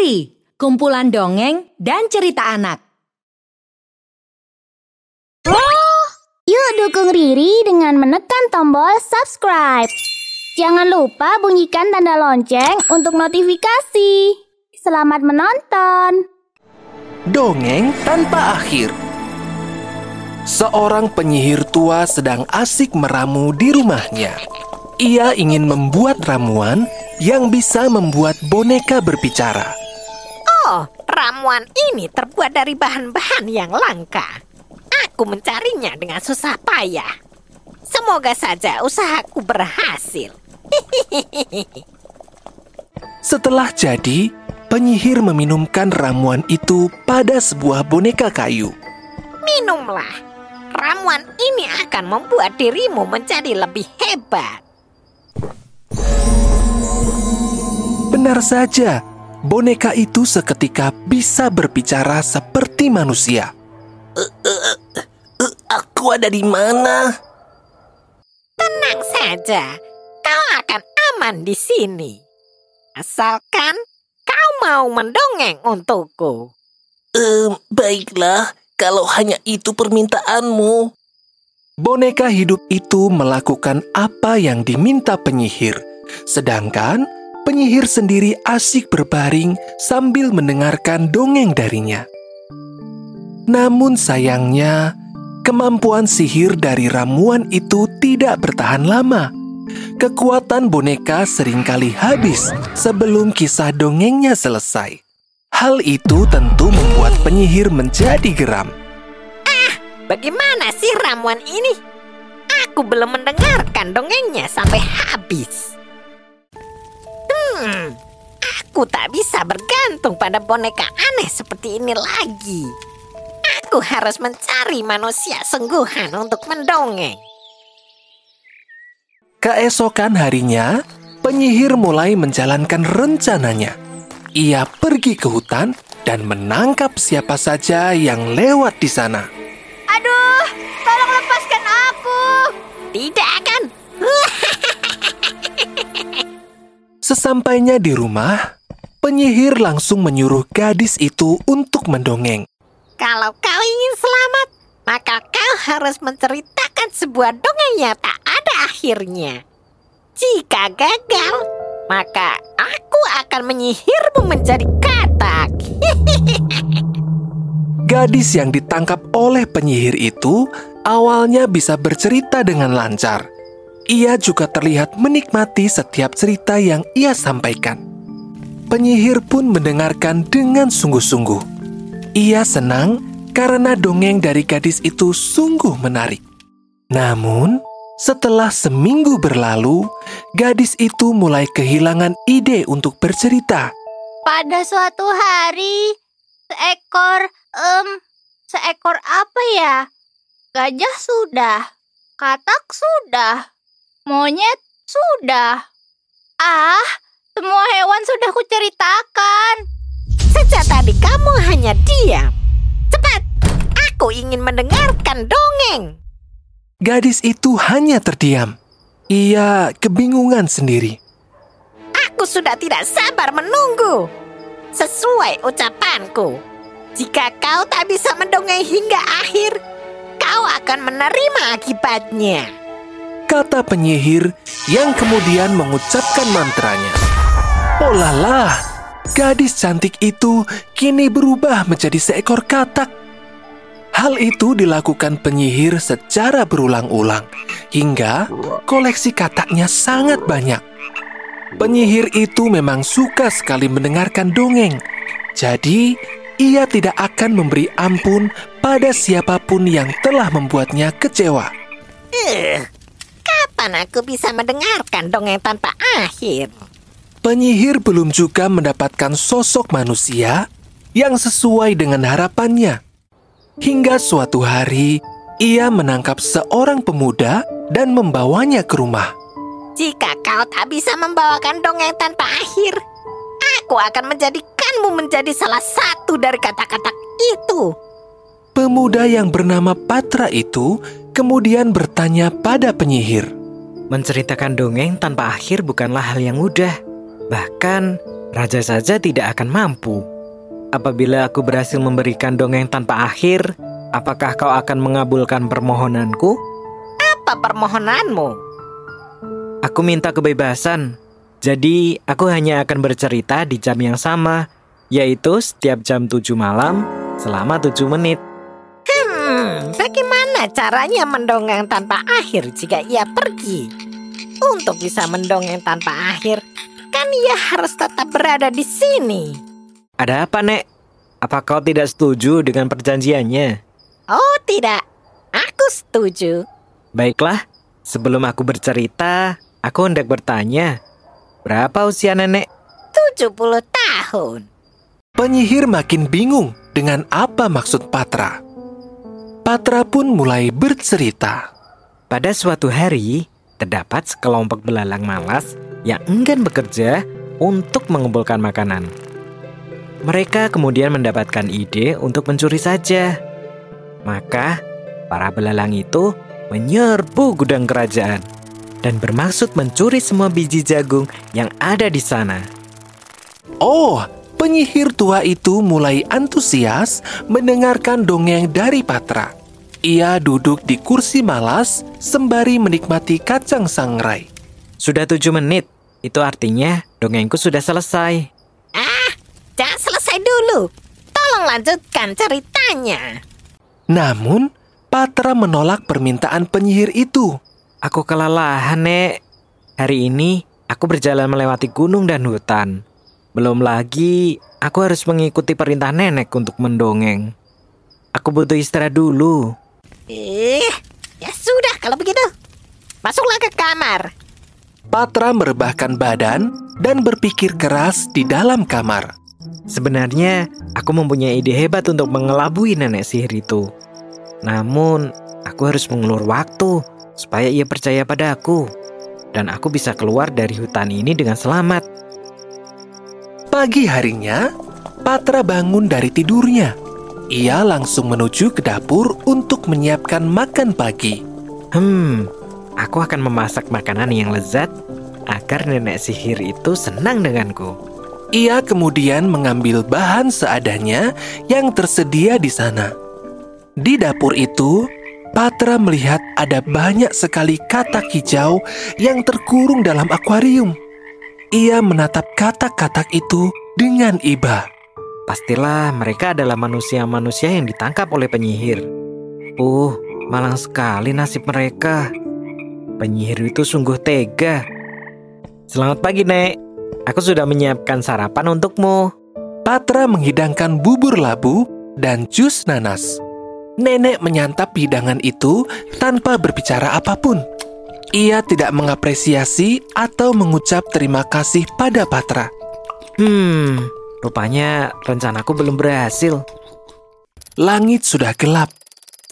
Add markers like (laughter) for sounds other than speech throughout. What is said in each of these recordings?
Riri, kumpulan dongeng dan cerita anak. Yuk dukung Riri dengan menekan tombol subscribe. Jangan lupa bunyikan tanda lonceng untuk notifikasi. Selamat menonton. Dongeng tanpa akhir. Seorang penyihir tua sedang asik meramu di rumahnya. Ia ingin membuat ramuan yang bisa membuat boneka berbicara. Ramuan ini terbuat dari bahan-bahan yang langka. Aku mencarinya dengan susah payah. Semoga saja usahaku berhasil. (laughs) Setelah jadi, penyihir meminumkan ramuan itu pada sebuah boneka kayu. Minumlah. Ramuan ini akan membuat dirimu menjadi lebih hebat. Benar saja, boneka itu seketika bisa berbicara seperti manusia. aku ada di mana? Tenang saja, kau akan aman di sini. Asalkan kau mau mendongeng untukku. Um, baiklah, kalau hanya itu permintaanmu. Boneka hidup itu melakukan apa yang diminta penyihir, sedangkan penyihir sendiri asik berbaring sambil mendengarkan dongeng darinya. Namun sayangnya, kemampuan sihir dari ramuan itu tidak bertahan lama. Kekuatan boneka sering kali habis sebelum kisah dongengnya selesai. Hal itu tentu membuat penyihir menjadi geram. Bagaimana sih ramuan ini? Aku belum mendengarkan dongengnya sampai habis. Hmm, aku tak bisa bergantung pada boneka aneh seperti ini lagi. Aku harus mencari manusia sungguhan untuk mendongeng. Keesokan harinya, penyihir mulai menjalankan rencananya. Ia pergi ke hutan dan menangkap siapa saja yang lewat di sana. Aduh, tolong lepaskan aku. Tidak Sesampainya di rumah, penyihir langsung menyuruh gadis itu untuk mendongeng. Kalau kau ingin selamat, maka kau harus menceritakan sebuah dongeng yang tak ada akhirnya. Jika gagal, maka aku akan menyihirmu menjadi katak. (laughs) Gadis yang ditangkap oleh penyihir itu awalnya bisa bercerita dengan lancar. Ia juga terlihat menikmati setiap cerita yang ia sampaikan. Penyihir pun mendengarkan dengan sungguh-sungguh. Ia senang karena dongeng dari gadis itu sungguh menarik. Namun, setelah seminggu berlalu, gadis itu mulai kehilangan ide untuk bercerita. Pada suatu hari, seekor, em, seekor apa ya? Gajah sudah, katak sudah, monyet sudah. Ah, semua hewan sudah kuceritakan. Sejak tadi kamu hanya diam. Cepat, aku ingin mendengarkan dongeng. Gadis itu hanya terdiam. Ia kebingungan sendiri. Aku sudah tidak sabar menunggu. Sesuai ucapanku, jika kau tak bisa mendongeng hingga akhir, kau akan menerima akibatnya. Kata penyihir yang kemudian mengucapkan mantranya. Olalah, gadis cantik itu kini berubah menjadi seekor katak. Hal itu dilakukan penyihir secara berulang-ulang hingga koleksi kataknya sangat banyak. Penyihir itu memang suka sekali mendengarkan dongeng. Jadi, ia tidak akan memberi ampun pada siapa pun yang telah membuatnya kecewa. Eh, kapan aku bisa mendengarkan dongeng tanpa akhir? Penyihir belum juga mendapatkan sosok manusia yang sesuai dengan harapannya. Hingga suatu hari, ia menangkap seorang pemuda dan membawanya ke rumah. Jika kau tak bisa membawakan dongeng tanpa akhir, aku akan menjadikanmu menjadi salah satu dari kata-kata itu. Pemuda yang bernama Patra itu kemudian bertanya pada penyihir. Menceritakan dongeng tanpa akhir bukanlah hal yang mudah. Bahkan, raja saja tidak akan mampu. Apabila aku berhasil memberikan dongeng tanpa akhir, apakah kau akan mengabulkan permohonanku? Apa permohonanmu? Aku minta kebebasan. Jadi, aku hanya akan bercerita di jam yang sama, yaitu setiap jam 7 malam selama 7 menit. Bagaimana caranya mendongeng tanpa akhir jika ia pergi? Untuk bisa mendongeng tanpa akhir, kan ia harus tetap berada di sini. Ada apa, Nek? Apa kau tidak setuju dengan perjanjiannya? Oh tidak, aku setuju. Baiklah, sebelum aku bercerita, aku hendak bertanya. Berapa usia nenek? 70 tahun. Penyihir makin bingung dengan apa maksud Patra. Patra pun mulai bercerita. Pada suatu hari, terdapat sekelompok belalang malas yang enggan bekerja untuk mengumpulkan makanan. Mereka kemudian mendapatkan ide untuk mencuri saja. Maka, para belalang itu menyerbu gudang kerajaan dan bermaksud mencuri semua biji jagung yang ada di sana. Oh, penyihir tua itu mulai antusias mendengarkan dongeng dari Patra. Ia duduk di kursi malas sembari menikmati kacang sangrai. Sudah tujuh menit, itu artinya dongengku sudah selesai. Ah, jangan selesai dulu. Tolong lanjutkan ceritanya. Namun, Patra menolak permintaan penyihir itu. Aku kelelahan, Nek. Hari ini aku berjalan melewati gunung dan hutan. Belum lagi aku harus mengikuti perintah nenek untuk mendongeng. Aku butuh istirahat dulu. Eh, ya sudah kalau begitu. Masuklah ke kamar. Patra merebahkan badan dan berpikir keras di dalam kamar. Sebenarnya aku mempunyai ide hebat untuk mengelabui nenek sihir itu. Namun, aku harus mengulur waktu supaya ia percaya pada aku. Dan aku bisa keluar dari hutan ini dengan selamat. Pagi harinya, Patra bangun dari tidurnya. Ia langsung menuju ke dapur untuk menyiapkan makan pagi. Hmm, aku akan memasak makanan yang lezat agar nenek sihir itu senang denganku. Ia kemudian mengambil bahan seadanya yang tersedia di sana. Di dapur itu, Patra melihat ada banyak sekali katak hijau yang terkurung dalam akuarium. Ia menatap katak-katak itu dengan iba. Pastilah mereka adalah manusia-manusia yang ditangkap oleh penyihir. Uh, malang sekali nasib mereka. Penyihir itu sungguh tega. Selamat pagi, Nek. Aku sudah menyiapkan sarapan untukmu. Patra menghidangkan bubur labu dan jus nanas. Nenek menyantap hidangan itu tanpa berbicara apa pun. Ia tidak mengapresiasi atau mengucap terima kasih pada Patra. Hmm, rupanya rencanaku belum berhasil. Langit sudah gelap.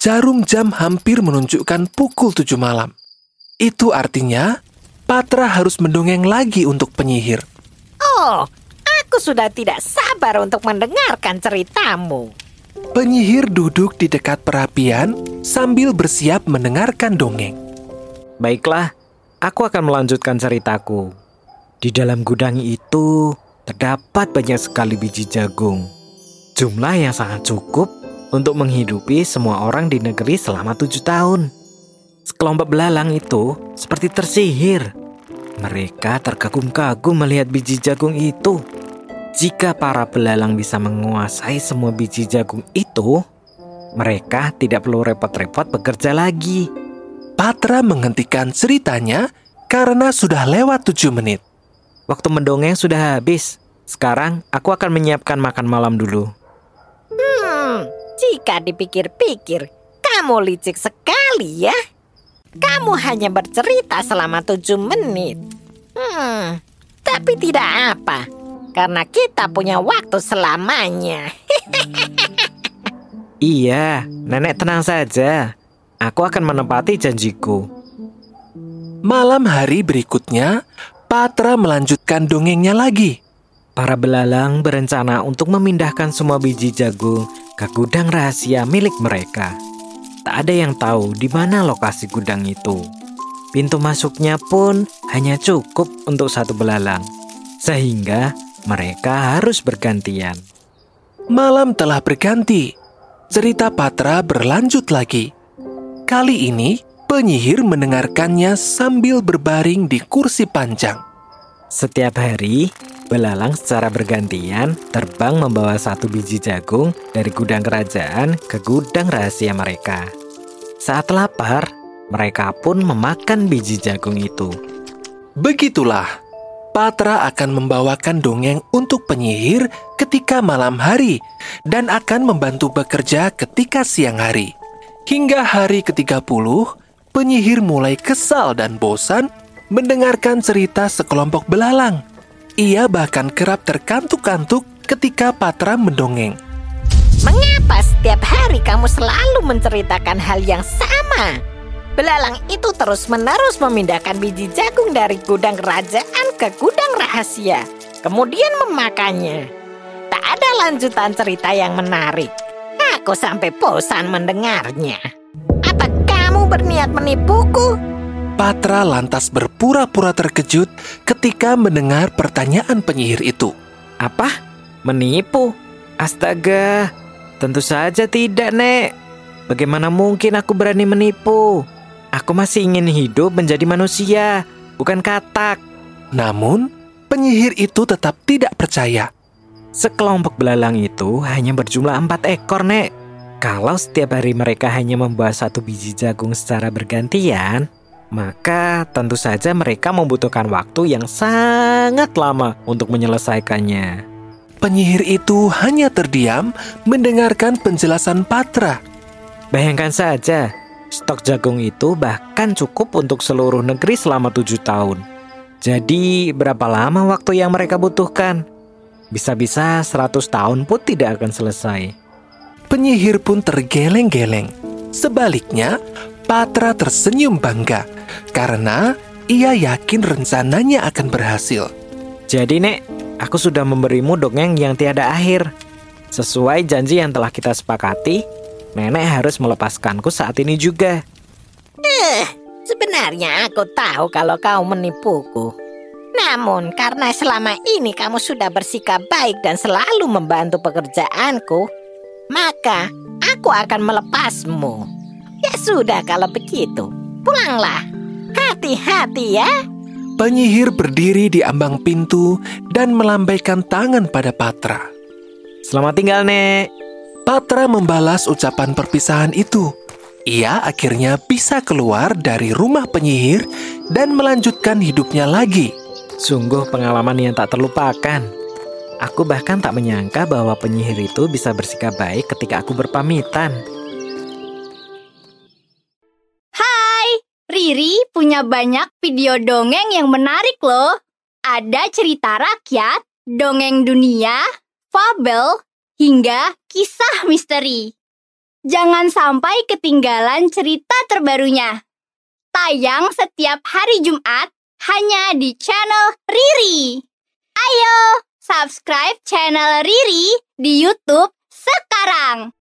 Jarum jam hampir menunjukkan pukul tujuh malam. Itu artinya Patra harus mendongeng lagi untuk penyihir. Oh, aku sudah tidak sabar untuk mendengarkan ceritamu. Penyihir duduk di dekat perapian sambil bersiap mendengarkan dongeng. Baiklah, aku akan melanjutkan ceritaku. Di dalam gudang itu terdapat banyak sekali biji jagung. Jumlah yang sangat cukup untuk menghidupi semua orang di negeri selama tujuh tahun. Sekelompok belalang itu seperti tersihir. Mereka terkagum-kagum melihat biji jagung itu. Jika para belalang bisa menguasai semua biji jagung itu, mereka tidak perlu repot-repot bekerja lagi. Patra menghentikan ceritanya karena sudah lewat tujuh menit. Waktu mendongeng sudah habis. Sekarang aku akan menyiapkan makan malam dulu. Hmm, jika dipikir-pikir, kamu licik sekali ya. Kamu hanya bercerita selama tujuh menit. Hmm, tapi tidak apa, karena kita punya waktu selamanya. (laughs) Iya, nenek tenang saja. Aku akan menepati janjiku. Malam hari berikutnya, Patra melanjutkan dongengnya lagi. Para belalang berencana untuk memindahkan semua biji jagung ke gudang rahasia milik mereka. Tak ada yang tahu di mana lokasi gudang itu. Pintu masuknya pun hanya cukup untuk satu belalang. Sehingga mereka harus bergantian. Malam telah berganti. Cerita Patra berlanjut lagi. Kali ini, penyihir mendengarkannya sambil berbaring di kursi panjang. Setiap hari, belalang secara bergantian terbang membawa satu biji jagung dari gudang kerajaan ke gudang rahasia mereka. Saat lapar, mereka pun memakan biji jagung itu. Begitulah, Patra akan membawakan dongeng untuk penyihir ketika malam hari dan akan membantu bekerja ketika siang hari. Hingga hari ke-30, penyihir mulai kesal dan bosan mendengarkan cerita sekelompok belalang. Ia bahkan kerap terkantuk-kantuk ketika Patra mendongeng. Mengapa setiap hari kamu selalu menceritakan hal yang sama? Belalang itu terus-menerus memindahkan biji jagung dari gudang kerajaan ke gudang rahasia, kemudian memakannya. Tak ada lanjutan cerita yang menarik. Aku sampai bosan mendengarnya. Berniat menipuku? Patra lantas berpura-pura terkejut ketika mendengar pertanyaan penyihir itu. Apa? Menipu? Astaga, tentu saja tidak, Nek. Bagaimana mungkin aku berani menipu? Aku masih ingin hidup menjadi manusia, bukan katak. Namun, penyihir itu tetap tidak percaya. Sekelompok belalang itu hanya berjumlah empat ekor, Nek. Kalau setiap hari mereka hanya membawa satu biji jagung secara bergantian, maka tentu saja mereka membutuhkan waktu yang sangat lama untuk menyelesaikannya. Penyihir itu hanya terdiam mendengarkan penjelasan Patra. Bayangkan saja, stok jagung itu bahkan cukup untuk seluruh negeri selama tujuh tahun. Jadi, berapa lama waktu yang mereka butuhkan? Bisa-bisa 100 tahun pun tidak akan selesai. Penyihir pun tergeleng-geleng. Sebaliknya, Patra tersenyum bangga karena ia yakin rencananya akan berhasil. Jadi, Nek, aku sudah memberimu dongeng yang tiada akhir. Sesuai janji yang telah kita sepakati, Nenek harus melepaskanku saat ini juga. Eh, sebenarnya aku tahu kalau kau menipuku. Namun karena selama ini kamu sudah bersikap baik dan selalu membantu pekerjaanku, maka aku akan melepasmu. Ya sudah kalau begitu, pulanglah. Hati-hati ya. Penyihir berdiri di ambang pintu dan melambaikan tangan pada Patra. Selamat tinggal, Nek. Patra membalas ucapan perpisahan itu. Ia akhirnya bisa keluar dari rumah penyihir dan melanjutkan hidupnya lagi. Sungguh pengalaman yang tak terlupakan. Aku bahkan tak menyangka bahwa penyihir itu bisa bersikap baik ketika aku berpamitan. Hai, Riri punya banyak video dongeng yang menarik loh. Ada cerita rakyat, dongeng dunia, fabel, hingga kisah misteri. Jangan sampai ketinggalan cerita terbarunya. Tayang setiap hari Jumat hanya di channel Riri. Ayo, subscribe channel Riri di YouTube sekarang.